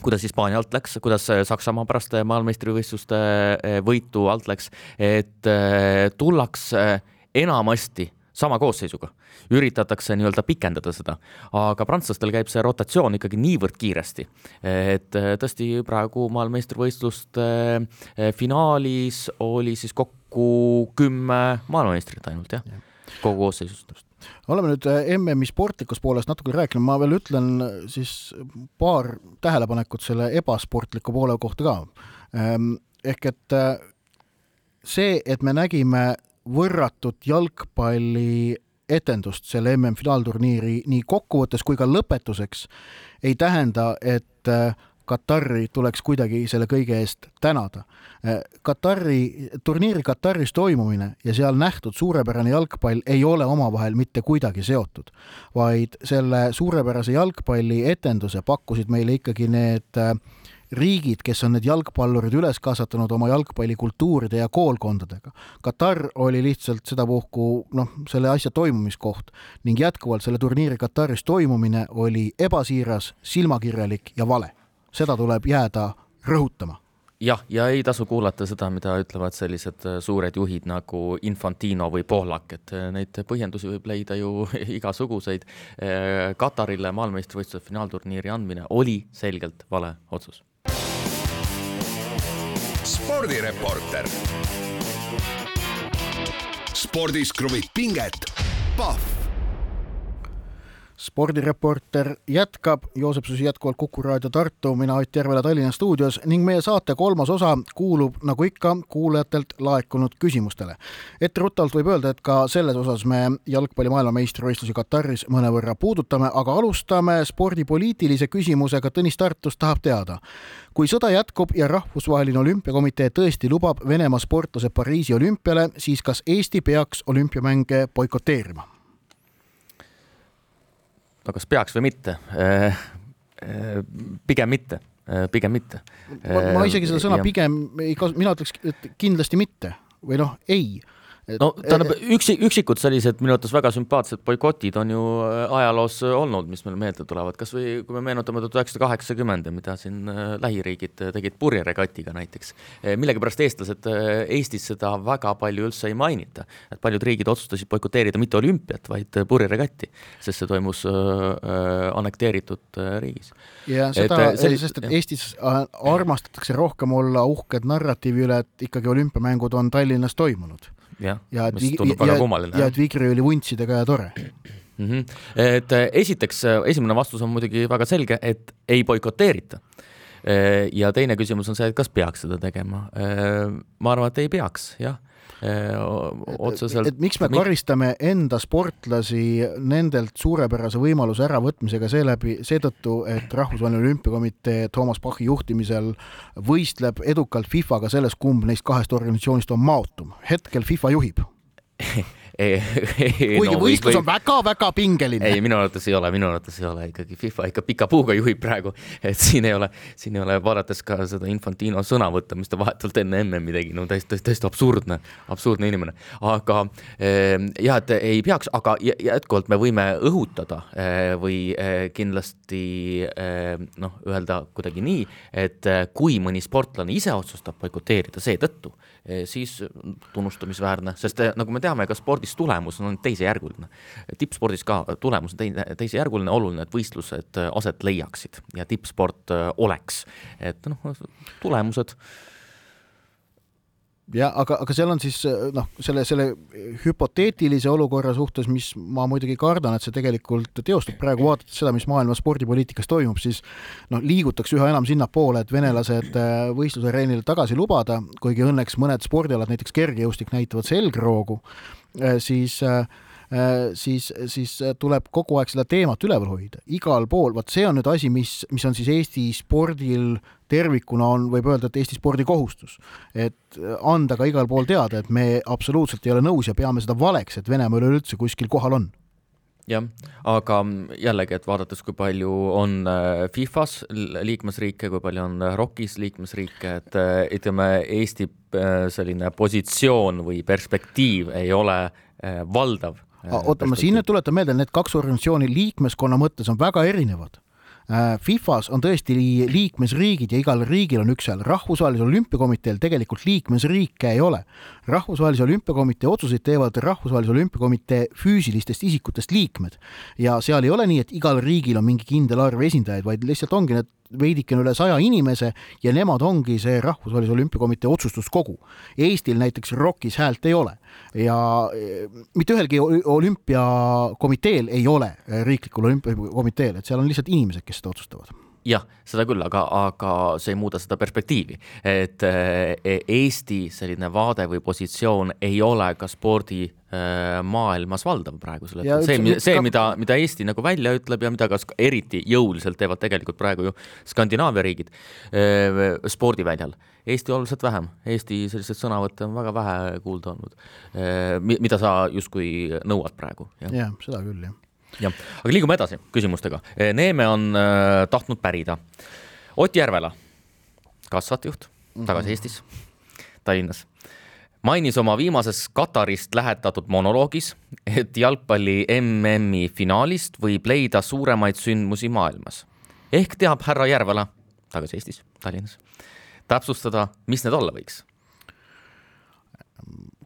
kuidas Hispaania alt läks, kuidas Saksamaa pärast maailmameistrivõistluste eh, võitu alt läks, et eh, tullakse enamasti sama koosseisuga, üritatakse nii-öelda pikendada seda, aga prantslastel käib see rotatsioon ikkagi niivõrd kiiresti, et eh, tõesti praegu maailmameistrivõistluste finaalis oli siis kokku kümme maailmameistrit ainult jah ja., kogu koosseisust oleme nüüd äh, MM-i sportlikust poolest natuke rääkinud, ma veel ütlen äh, siis paar tähelepanekut selle ebasportliku poole kohta ka. Ähm, ehk et äh, see, et me nägime võrratut jalgpalli etendust selle MM-finaalturniiri nii kokkuvõttes kui ka lõpetuseks, ei tähenda, et äh, Katari tuleks kuidagi selle kõige eest tänada. Katari, turniiri Kataris toimumine ja seal nähtud suurepärane jalgpall ei ole omavahel mitte kuidagi seotud, vaid selle suurepärase jalgpalli etenduse pakkusid meile ikkagi need äh, riigid, kes on need jalgpallurid üles kasvatanud oma jalgpallikultuuride ja koolkondadega. Katar oli lihtsalt sedapuhku noh, selle asja toimumiskoht ning jätkuvalt selle turniiri Kataris toimumine oli ebasiiras, silmakirjalik ja vale seda tuleb jääda rõhutama jah, ja ei tasu kuulata seda, mida ütlevad sellised äh, suured juhid nagu Infantino või Pohlak, et äh, neid põhjendusi võib leida ju igasuguseid. Äh, Katarile maailmameistrivõistluse finaalturniiri andmine oli selgelt vale otsus. spordireporter. spordis kruvib pinget, Pahv spordireporter jätkab, Joosep Susi jätkuvalt Kuku raadio Tartu, mina Ott Järvela Tallinna stuudios ning meie saate kolmas osa kuulub nagu ikka kuulajatelt laekunud küsimustele. etteruttavalt võib öelda, et ka selles osas me jalgpalli maailmameistrivõistlusi Kataris mõnevõrra puudutame, aga alustame spordipoliitilise küsimusega. Tõnis Tartust tahab teada, kui sõda jätkub ja Rahvusvaheline Olümpiakomitee tõesti lubab Venemaa sportlased Pariisi olümpiale, siis kas Eesti peaks olümpiamänge boikoteerima? No kas peaks või mitte? Äh, äh, pigem mitte, äh, pigem mitte. ma isegi seda sõna ja. pigem ei kasu-, mina ütleks, et kindlasti mitte või noh, ei no tähendab, üksi, üksikud sellised minu arvates väga sümpaatsed boikotid on ju äh, ajaloos äh, olnud, mis meile meelde tulevad, kas või kui me meenutame tuhat üheksasada kaheksakümmend mida siin äh, lähiriigid tegid purjeregatiga näiteks. millegipärast eestlased Eestis seda väga palju üldse ei mainita, et paljud riigid otsustasid boikoteerida mitte olümpiat, vaid purjeregatti, sest see toimus annekteeritud riigis. ja seda, sest et Eestis armastatakse rohkem olla uhked narratiivi üle, et ikkagi olümpiamängud on Tallinnas toimunud jah ja, mis tundub väga kummaline. ja et Vigri oli vuntsidega ja tore mm. -hmm. et äh, esiteks, äh, esimene vastus on muidugi väga selge, et ei boikoteerita ja teine küsimus on see, et kas peaks seda tegema. ma arvan, et ei peaks, jah otseselt. et miks me karistame enda sportlasi nendelt suurepärase võimaluse äravõtmisega seeläbi, seetõttu, et Rahvusvaheline Olümpiakomitee Toomas Bachi juhtimisel võistleb edukalt FIFA-ga selles, kumb neist kahest organisatsioonist on maotum. hetkel FIFA juhib kuigi no, võistlus või... on väga-väga pingeline. ei, minu arvates ei ole, minu arvates ei ole ikkagi FIFA ikka pika puuga juhib praegu, et siin ei ole, siin ei ole, vaadates ka seda Infantino sõnavõttu, mis ta vahetult enne MM-i tegi, no täiesti, täiesti absurdne, absurdne inimene. aga eh, jah, et ei peaks, aga jätkuvalt me võime õhutada eh, või eh, kindlasti eh, noh, öelda kuidagi nii, et eh, kui mõni sportlane ise otsustab boikoteerida seetõttu, siis tunnustamisväärne, sest nagu me teame, ka spordis tulemus on teisejärguline. tippspordis ka tulemus on teine, teisejärguline, oluline, et võistlused äh, aset leiaksid ja tippsport äh, oleks, et noh, tulemused. Jah, aga, aga seal on siis noh, selle, selle hüpoteetilise olukorra suhtes, mis ma muidugi kardan, et see tegelikult teostub. Praegu, vaadates seda, mis maailma spordipoliitikas toimub, siis noh, liigutakse üha enam sinnapoole, et venelased äh, võistlusareenile tagasi lubada, kuigi õnneks mõned spordialad, näiteks kergejõustik näitavad selgroogu. Äh, siis äh, äh, siis, siis tuleb kogu aeg seda teemat üleval hoida, igal pool, vot see on nüüd asi, mis, mis on siis Eesti spordil tervikuna on, võib öelda, et Eesti spordi kohustus. et anda ka igal pool teada, et me absoluutselt ei ole nõus ja peame seda valeks, et Venemaa üleüldse kuskil kohal on jah, aga jällegi, et vaadates, kui palju on Fifas liikmesriike, kui palju on ROK-is liikmesriike, et ütleme, Eesti selline positsioon või perspektiiv ei ole valdav. oota, ma siin nüüd tuletan meelde, need kaks organisatsiooni liikmeskonna mõttes on väga erinevad Äh, Fifas on tõesti liikmesriigid ja igal riigil on üks hääl, rahvusvahelisel olümpiakomiteel tegelikult liikmesriike ei ole. Rahvusvahelise olümpiakomitee otsuseid teevad rahvusvahelise olümpiakomitee füüsilistest isikutest liikmed. Ja seal ei ole nii, et igal riigil on mingi kindel arv esindajaid, vaid lihtsalt ongi need veidikene üle saja inimese ja nemad ongi see Rahvusvahelise Olümpiakomitee otsustuskogu. Eestil näiteks ROK-is häält ei ole. Ja e, mitte ühelgi olümpiakomiteel ei ole, riiklikul olümpiakomiteel, et seal on lihtsalt inimesed, kes seda otsustavad jah, seda küll, aga, aga see ei muuda seda perspektiivi, et e, Eesti selline vaade või positsioon ei ole ka spordi Äh, maailmas valdav praegusel hetkel. see, see, mida, mida Eesti nagu välja ütleb ja mida ka eriti jõuliselt teevad tegelikult praegu ju Skandinaavia riigid äh, spordiväljal. Eesti oluliselt vähem, Eesti selliseid sõnavõtte on väga vähe kuulda olnud, mida sa justkui nõuad praegu. jah, seda küll, jah. Jah, aga liigume edasi küsimustega. Neeme on äh, tahtnud pärida. Ott Järvela, kasvatajuht, tagasi mhm. Eestis, Tallinnas mainis oma viimases Katarist lähetatud monoloogis, et jalgpalli MM-i finaalist võib leida suuremaid sündmusi maailmas. ehk teab härra Järvela, tagasi Eestis, Tallinnas, täpsustada, mis need olla võiks?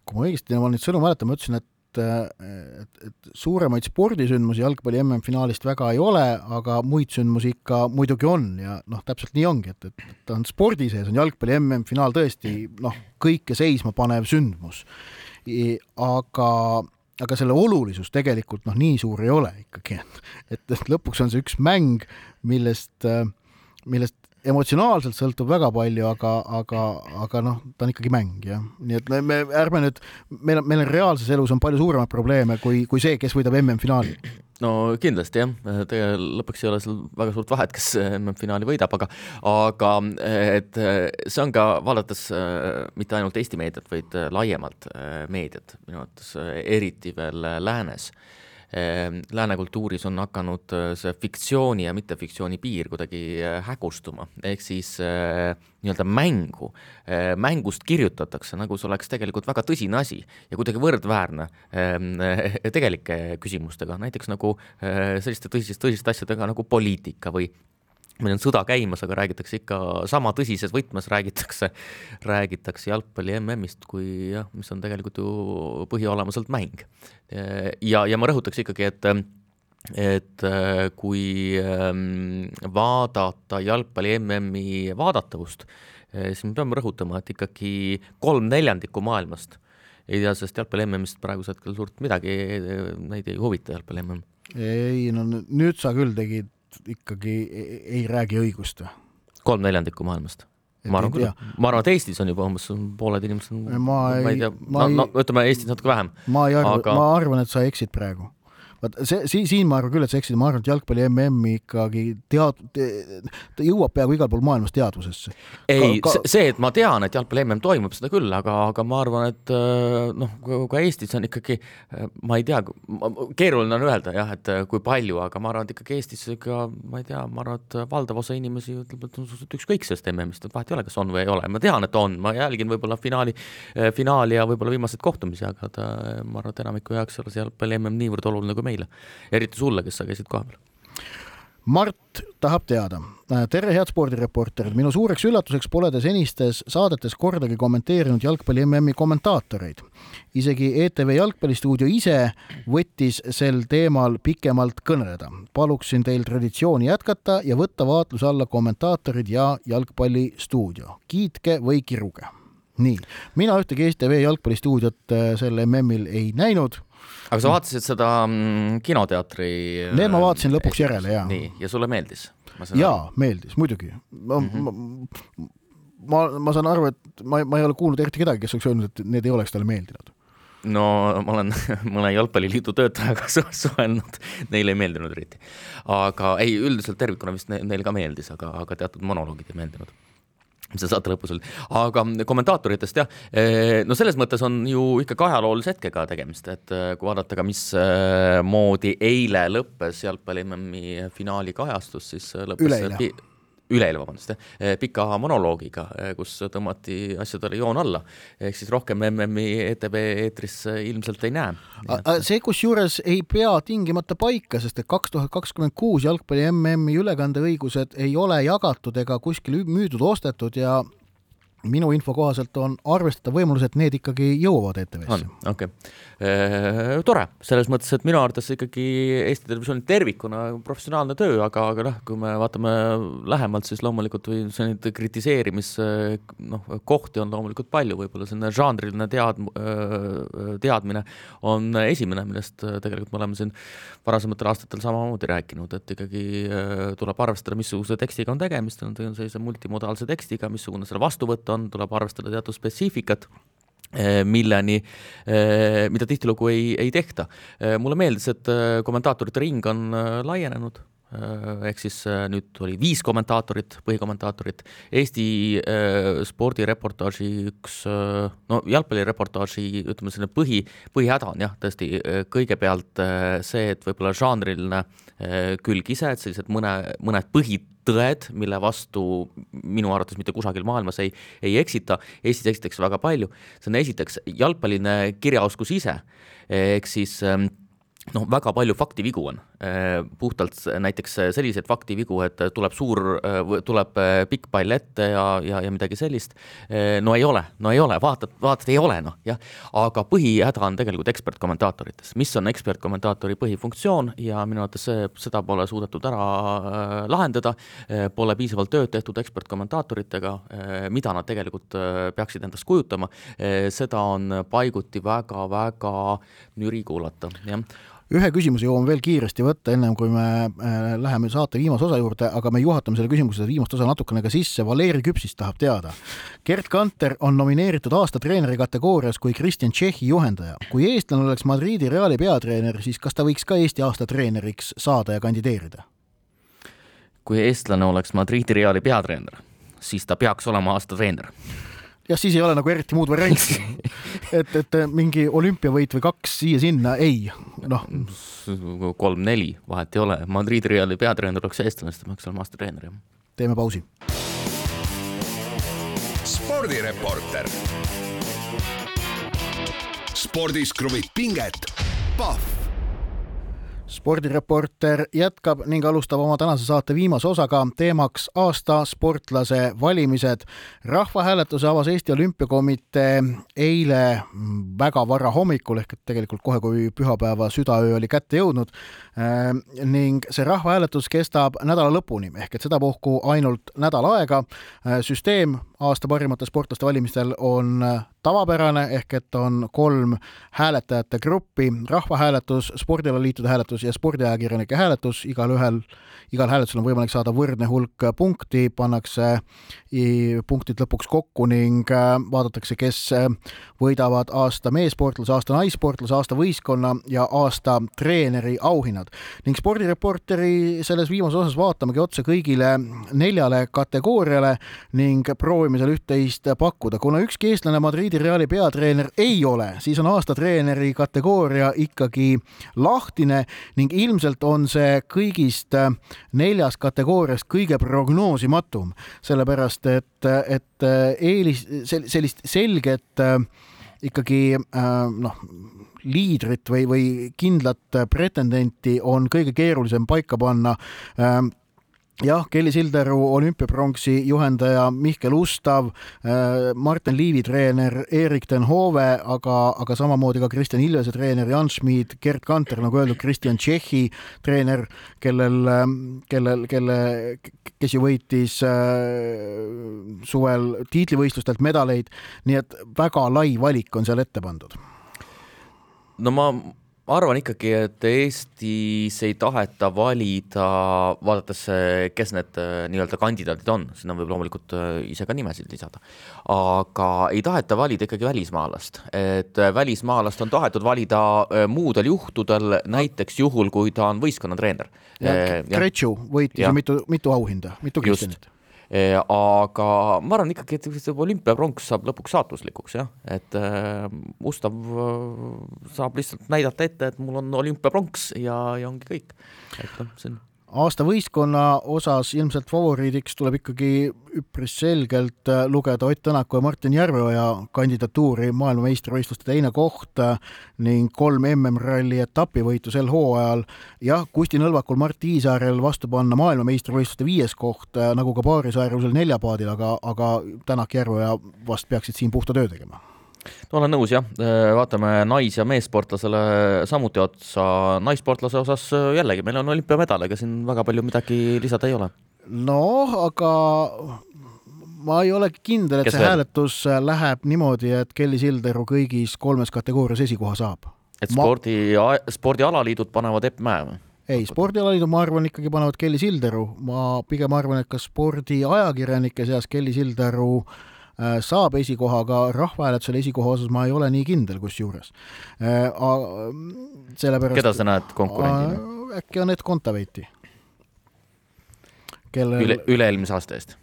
kui ma õigesti oma neid sõnu mäletan, ma ütlesin, et et, et suuremaid spordisündmusi jalgpalli MM-finaalist väga ei ole, aga muid sündmusi ikka muidugi on ja noh, täpselt nii ongi, et, et ta on spordi sees, on jalgpalli MM-finaal tõesti noh, kõike seisma panev sündmus. aga, aga selle olulisus tegelikult noh, nii suur ei ole ikkagi, et, et lõpuks on see üks mäng, millest, millest emotsionaalselt sõltub väga palju, aga, aga, aga noh, ta on ikkagi mäng jah, nii et me, me ärme nüüd, meil on, meil on reaalses elus on palju suuremaid probleeme kui, kui see, kes võidab MM-finaali. no kindlasti jah, tegelikult lõpuks ei ole seal väga suurt vahet, kes MM-finaali võidab, aga, aga et see on ka vaadates mitte ainult Eesti meediat, vaid laiemalt meediat. Minu arvates eriti veel läänes lääne kultuuris on hakanud äh, see fiktsiooni ja mittefiktsiooni piir kuidagi äh, hägustuma, ehk siis äh, nii-öelda mängu, mängust kirjutatakse, nagu see oleks tegelikult väga tõsine asi ja kuidagi võrdväärne ehm, tegelike küsimustega, näiteks nagu selliste tõsiste, tõsiste asjadega nagu poliitika või meil on sõda käimas, aga räägitakse ikka sama tõsises võtmes, räägitakse, räägitakse jalgpalli MM-ist kui jah, mis on tegelikult ju põhiolemuselt mäng. ja, ja ma rõhutaks ikkagi, et et kui ähm, vaadata jalgpalli MM-i vaadatavust, siis me peame rõhutama, et ikkagi kolm neljandikku maailmast ei tea sellest jalgpalli MM-ist praegusel hetkel suurt midagi, neid ei huvita jalgpalli MM. ei no nüüd sa küll tegid ikkagi ei räägi õigust või? kolm neljandikku maailmast ma arvan küll, ma arvan, et Eestis on juba umbes pooled inimesed, ma ei, ma ei tea, no, no ütleme Eestis natuke vähem. ma ei arva aga..., ma arvan, et sa eksid praegu vaat see, siin, siin ma arvan küll, et sa eksid, ma arvan, et jalgpalli MM ikkagi tead-, ta jõuab peaaegu igal pool maailmas teadvusesse. ei ka, ka..., see, et ma tean, et jalgpalli MM toimub, seda küll, aga, aga ma arvan, et äh, noh, ka Eestis on ikkagi, äh, ma ei tea, keeruline on öelda jah, et äh, kui palju, aga ma arvan, et ikkagi Eestis ikka, ma ei tea, ma arvan, et valdav osa inimesi ütleb, et on suhteliselt ükskõik sellest MM-ist, et vahet ei ole, kas on või ei ole, ma tean, et on, ma jälgin võib-olla finaali, finaali ja võib-olla viimaseid kohtumisi, aga ta, ma arvan, et enamiku jaoks ei ole see jalgpalli MM niivõrd oluline kui meile, eriti sulle, kes sa käisid kohapeal. Mart tahab teada. tere, head spordireporterid, minu suureks üllatuseks pole te senistes saadetes kordagi kommenteerinud jalgpalli MM-i kommentaatoreid. isegi ETV Jalgpallistuudio ise võttis sel teemal pikemalt kõneleda. paluksin teil traditsiooni jätkata ja võtta vaatluse alla kommentaatorid ja Jalgpallistuudio. kiitke või kiruge. nii, mina ühtegi ETV Jalgpallistuudiot äh, sel MM-il ei näinud aga sa vaatasid seda mm, kinoteatri? Need ma vaatasin lõpuks järele, jaa. nii, ja sulle meeldis? jaa, meeldis, muidugi. ma mm, -hmm. ma, ma, ma saan aru, et ma, ma ei ole kuulnud eriti kedagi, kes oleks öelnud, et need ei oleks talle meeldinud no ma olen mõne jalgpalliliidu töötajaga suhelnud, neile ei meeldinud eriti. aga ei, üldiselt tervikuna vist neile ka meeldis, aga, aga teatud monoloogid ei meeldinud see saate lõpus oli, aga kommentaatoritest jah, eh, no selles mõttes on ju ikkagi ajaloolise hetkega tegemist, et eh, kui vaadata ka, mismoodi eile lõppes jalgpalli MM-i finaali kajastus, siis lõppes üleeile üleeile, vabandust, eh, pika monoloogiga, kus tõmmati asjadele joon alla. ehk siis rohkem MM-i ETV eetris ilmselt ei näe. see kusjuures ei pea tingimata paika, sest et kaks tuhat kakskümmend kuus jalgpalli MM-i ülekandeõigused ei ole jagatud ega kuskil müüdud, ostetud ja minu info kohaselt on arvestatav võimalus, et need ikkagi jõuavad ETV-sse. okei okay. tore, selles mõttes, et minu arvates ikkagi Eesti Televisiooni tervikuna professionaalne töö, aga, aga noh, kui me vaatame lähemalt, siis loomulikult või selliseid kritiseerimis noh, kohti on loomulikult palju, võib-olla selline žanriline tead-, teadmine on esimene, millest tegelikult me oleme siin varasematel aastatel samamoodi rääkinud, et ikkagi tuleb arvestada, missuguse tekstiga on tegemist, on sellise multimodaalse tekstiga, missugune selle vastuvõtt on, on, tuleb arvestada teatud spetsiifikat eh, milleni, eh, mida tihtilugu ei, ei tehta. Eh, mulle meeldis, et kommentaatorite ring on laienenud ehk siis nüüd oli viis kommentaatorit, põhikommentaatorit, Eesti spordireportaaži üks, no jalgpallireportaaži, ütleme selline põhi, põhihäda on jah, tõesti kõigepealt see, et võib-olla žanriline külg ise, et sellised mõne, mõned põhid tõed, mille vastu minu arvates mitte kusagil maailmas ei, ei eksita, Eestis eksitakse väga palju, see on esiteks jalgpalline kirjaoskus ise, ehk siis ähm, noh, väga palju faktivigu on, puhtalt näiteks selliseid faktivigu, et tuleb suur, äh, tuleb äh, pikk pall ette ja, ja, ja midagi sellist. no ei ole, no ei ole, vaatad, vaatad, ei ole noh, jah. aga põhihäda on tegelikult ekspertkommentaatorites, mis on ekspertkommentaatori põhifunktsioon ja minu arvates see, seda pole suudetud ära lahendada. Pole piisavalt tööd tehtud ekspertkommentaatoritega, mida nad tegelikult peaksid endast kujutama. seda on paiguti väga-väga nüri kuulata, jah ühe küsimuse jõuame veel kiiresti võtta, ennem kui me äh, läheme saate viimase osa juurde, aga me juhatame selle küsimuse viimast osa natukene ka sisse. Valeri Küpsist tahab teada. Gerd Kanter on nomineeritud aasta treeneri kategoorias kui Kristjan Tšehhi juhendaja. kui eestlane oleks Madridi Reali peatreener, siis kas ta võiks ka Eesti aasta treeneriks saada ja kandideerida? kui eestlane oleks Madridi Reali peatreener, siis ta peaks olema aasta treener jah, siis ei ole nagu eriti muud varianti. et, et mingi olümpiavõit või kaks siia-sinna, ei, noh. kolm-neli, vahet ei ole, Madridi Reali peatreener oleks eestlane, siis ta peaks olema aastatreener, jah. teeme pausi. spordireporter. spordis kruvib pinget, Pahv spordireporter jätkab ning alustab oma tänase saate viimase osaga teemaks aasta sportlase valimised. rahvahääletuse avas Eesti Olümpiakomitee eile väga vara hommikul ehk et tegelikult kohe, kui pühapäeva südaöö oli kätte jõudnud ehm, ning see rahvahääletus kestab nädala lõpuni ehk et sedapuhku ainult nädal aega. süsteem aasta parimate sportlaste valimistel on tavapärane, ehk et on kolm hääletajate gruppi, rahvahääletus, spordialaliitude hääletus ja spordiajakirjanike hääletus, igalühel, igal hääletusel on võimalik saada võrdne hulk punkti, pannakse punktid lõpuks kokku ning vaadatakse, kes võidavad aasta meessportlase, aasta naissportlase, aasta võistkonna ja aasta treeneri auhinnad. ning spordireporteri selles viimases osas vaatamegi otsa kõigile neljale kategooriale ning proovime seal üht-teist pakkuda, kuna ükski eestlane Madridi Reali peatreener ei ole, siis on aasta treeneri kategooria ikkagi lahtine ning ilmselt on see kõigist neljast kategooriast kõige prognoosimatum, sellepärast et, et eelis, sellist selget ikkagi noh, liidrit või, või kindlat pretendenti on kõige keerulisem paika panna jah, Kelly Sildaru olümpiapronksi juhendaja Mihkel Ustav, äh, Martin Liivi treener Erik Den Hoove, aga, aga samamoodi ka Kristjan Ilvese treener Jan Schmid, Gerd Kanter, nagu öeldud, Kristjan Tšehhi treener, kellel, ähm, kellel, kelle, kes ju võitis äh, suvel tiitlivõistlustelt medaleid, nii et väga lai valik on seal ette pandud. no ma arvan ikkagi, et Eestis ei taheta valida, vaadates, kes need äh, nii-öelda kandidaadid on, sinna võib loomulikult äh, ise ka nimesid lisada. aga ei taheta valida ikkagi välismaalast, et äh, välismaalast on tahetud valida muudel juhtudel, näiteks juhul, kui ta on võistkonnatreener. Gretšu võitis ju mitu, mitu auhinda, mitu Kristjanit. Eh, aga ma arvan ikkagi, et see olümpiapronks saab lõpuks saatuslikuks jah, et äh, Ustav äh, saab lihtsalt näidata ette, et mul on olümpiapronks ja, ja ongi kõik. et noh, see on aasta võistkonna osas ilmselt favoriidiks tuleb ikkagi üpris selgelt äh, lugeda Ott Tänaku ja Martin Järveoja kandidatuuri maailmameistrivõistluste teine koht äh, ning kolm MM-ralli etapivõitu sel hooajal. jah, Kusti Nõlvakul, Mart Tiisaarel vastu panna maailmameistrivõistluste viies koht, äh, nagu ka paarisaarjusel neljapaadil, aga, aga Tänak, Järveoja vast peaksid siin puhta töö tegema no olen nõus jah, vaatame nais- ja meessportlasele samuti otsa, naissportlase osas jällegi meil on olümpiamedal, ega siin väga palju midagi lisada ei ole. noh, aga ma ei ole kindel, et Kes see veel? hääletus läheb niimoodi, et Kelly Sildaru kõigis kolmes kategoorias esikoha saab. et spordi ma..., spordialaliidud panevad Epp Mäe või? ei, spordialaliidud, ma arvan, ikkagi panevad Kelly Sildaru, ma pigem arvan, et ka spordiajakirjanike seas Kelly Sildaru äh, Äh, saab esikoha, aga rahvahääletusel esikoha osas ma ei ole nii kindel kusjuures. Äh, sellepärast keda sa näed konkurendina? Äh, äkki Anett Kontaveiti. kellel üle, üle-eelmise aasta eest?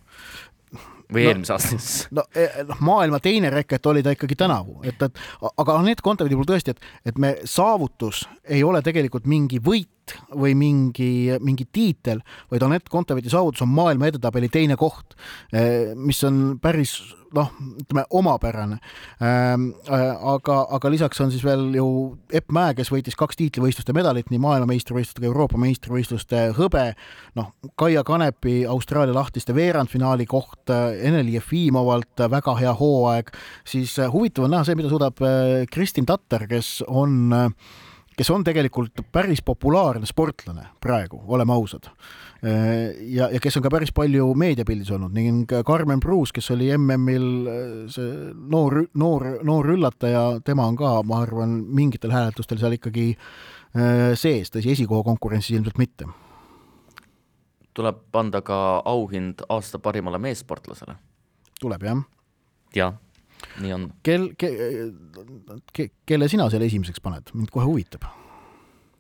või no, eelmise aasta eest? no noh, maailma teine reket oli ta ikkagi tänavu, et, et aga Anett Kontaveidi puhul tõesti, et, et me saavutus ei ole tegelikult mingi võit või mingi, mingi tiitel, vaid Anett Kontaveidi saavutus on maailma edetabeli teine koht, mis on päris noh, ütleme omapärane. Ähm, äh, aga, aga lisaks on siis veel ju Epp Mäe, kes võitis kaks tiitlivõistluste medalit, nii maailmameistrivõistluste kui Euroopa meistrivõistluste hõbe, noh, Kaia Kanepi Austraalia lahtiste veerandfinaali koht, Ene-Li Jefimovalt väga hea hooaeg, siis äh, huvitav on näha see, mida suudab äh, Kristin Tatter, kes on kes on tegelikult päris populaarne sportlane praegu, oleme ausad ja, ja kes on ka päris palju meediapildis olnud ning Carmen Pruus, kes oli MM-il see noor, noor, noor üllataja, tema on ka, ma arvan, mingitel hääletustel seal ikkagi äh, sees, tõsi, esikoha konkurentsis ilmselt mitte. tuleb anda ka auhind aasta parimale meessportlasele. tuleb jah? jah nii on. kel- ke,, ke, kelle sina selle esimeseks paned, mind kohe huvitab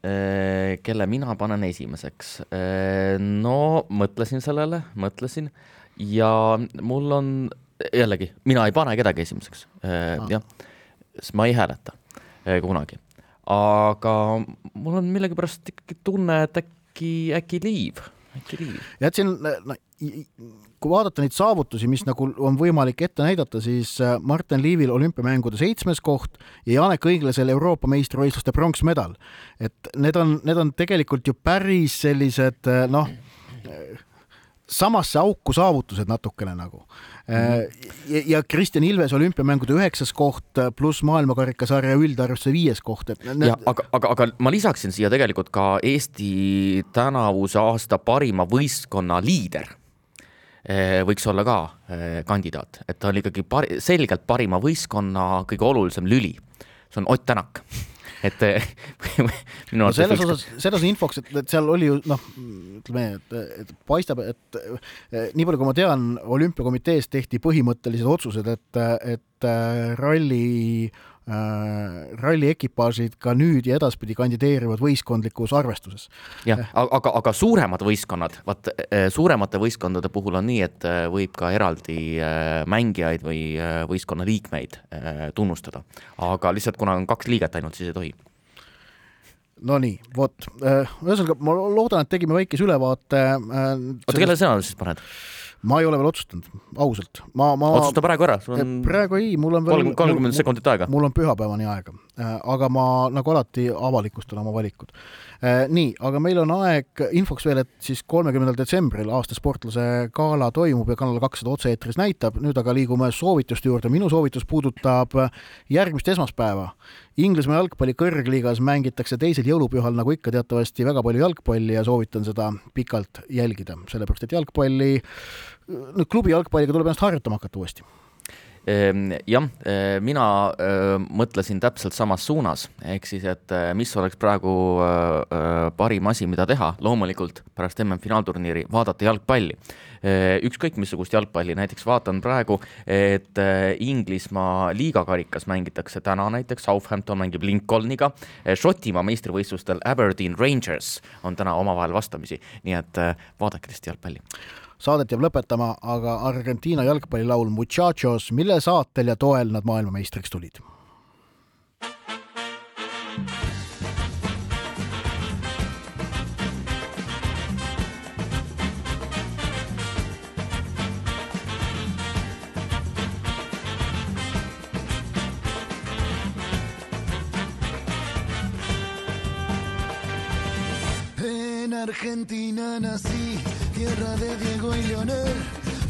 Äh, kelle mina panen esimeseks? Äh, no mõtlesin sellele, mõtlesin ja mul on jällegi, mina ei pane kedagi esimeseks äh, ah., jah, sest ma ei hääleta kunagi. aga mul on millegipärast ikkagi tunne, et äkki, äkki Liiv, äkki Liiv. siin no, kui vaadata neid saavutusi, mis nagu on võimalik ette näidata, siis äh, Martin Liivil olümpiamängude seitsmes koht ja Janek Õiglasel Euroopa meistrivõistluste pronksmedal. et need on, need on tegelikult ju päris sellised äh, noh, samasse auku saavutused natukene nagu. -hmm. ja Kristjan Ilves olümpiamängude üheksas koht pluss maailmakarikasarja üldarvestuse viies koht, et need.... aga, aga, aga ma lisaksin siia tegelikult ka Eesti tänavuse aasta parima võistkonna liider võiks olla ka kandidaat, et ta on ikkagi pari, selgelt parima võistkonna kõige olulisem lüli. see on Ott Tänak et minu arvates no selles osas, selles infoks, et, et seal oli ju noh, ütleme, et, et paistab, et nii palju, kui ma tean, olümpiakomitees tehti põhimõttelised otsused, et, et ralli Äh, ralli ekipaažid ka nüüd ja edaspidi kandideerivad võistkondlikus arvestuses. jah, aga, aga suuremad võistkonnad, vaat äh, suuremate võistkondade puhul on nii, et äh, võib ka eraldi mängijaid või võistkonna liikmeid tunnustada, aga lihtsalt kuna on kaks liiget ainult, siis ei tohi Nonii, vot, ühesõnaga ma loodan, et tegime väikese ülevaate. oota, kelle sõna siis paned? Ma ei ole veel otsustanud, ausalt. ma, ma. otsusta praegu ära, sul on. praegu ei, mul on veel. kolmkümmend sekundit aega. mul on pühapäevani aega, äh, aga ma nagu alati avalikustan oma valikud. Äh, nii, aga meil on aeg infoks veel, et siis kolmekümnendal detsembril aasta sportlase gala toimub ja Kanal kakssada otse-eetris näitab, nüüd aga liigume soovituste juurde, minu soovitus puudutab järgmist esmaspäeva. Inglismaa jalgpalli kõrgliigas mängitakse teisel jõulupühal, nagu ikka teatavasti, väga palju jalgpalli ja soovitan seda pikalt jälgida, sellepärast et jalgpalli nüüd klubi jalgpalliga tuleb ennast harjutama hakata uuesti jah, eh, mina eh, mõtlesin täpselt samas suunas, ehk siis, et eh, mis oleks praegu parim asi, mida teha, loomulikult pärast MM-finaalturniiri vaadata jalgpalli. ükskõik missugust jalgpalli, näiteks vaatan praegu, et Inglismaa liigakarikas mängitakse täna näiteks, Southampton mängib Lincolniga, Šotimaa meistrivõistlustel Aberdeen Rangers on täna omavahel vastamisi, nii et vaadake lihtsalt jalgpalli saadet jääb lõpetama aga Argentiina jalgpallilaul Muchachos, mille saatel ja toel nad maailmameistriks tulid? Argentina nací, tierra de Diego y Leonel,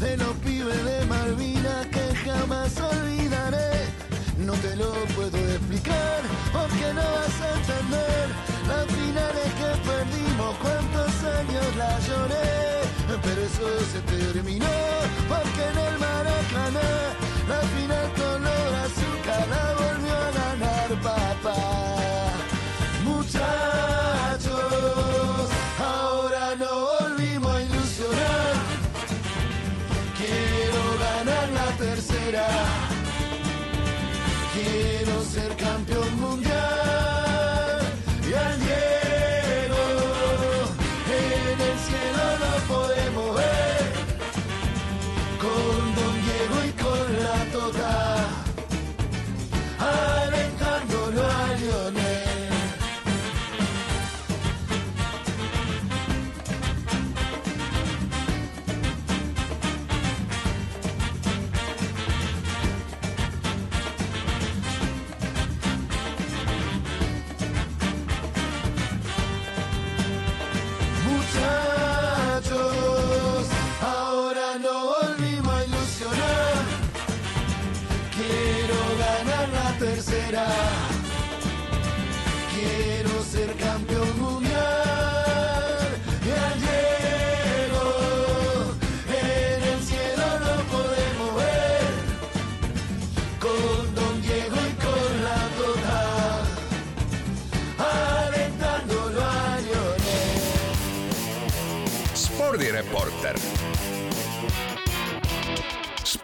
de los pibes de Malvina que jamás olvidaré. No te lo puedo explicar porque no vas a entender las finales que perdimos, cuántos años la lloré, pero eso se terminó porque en el Maracaná la final color azúcar la volvió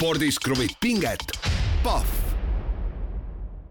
spordis kruvib pinget, Pahv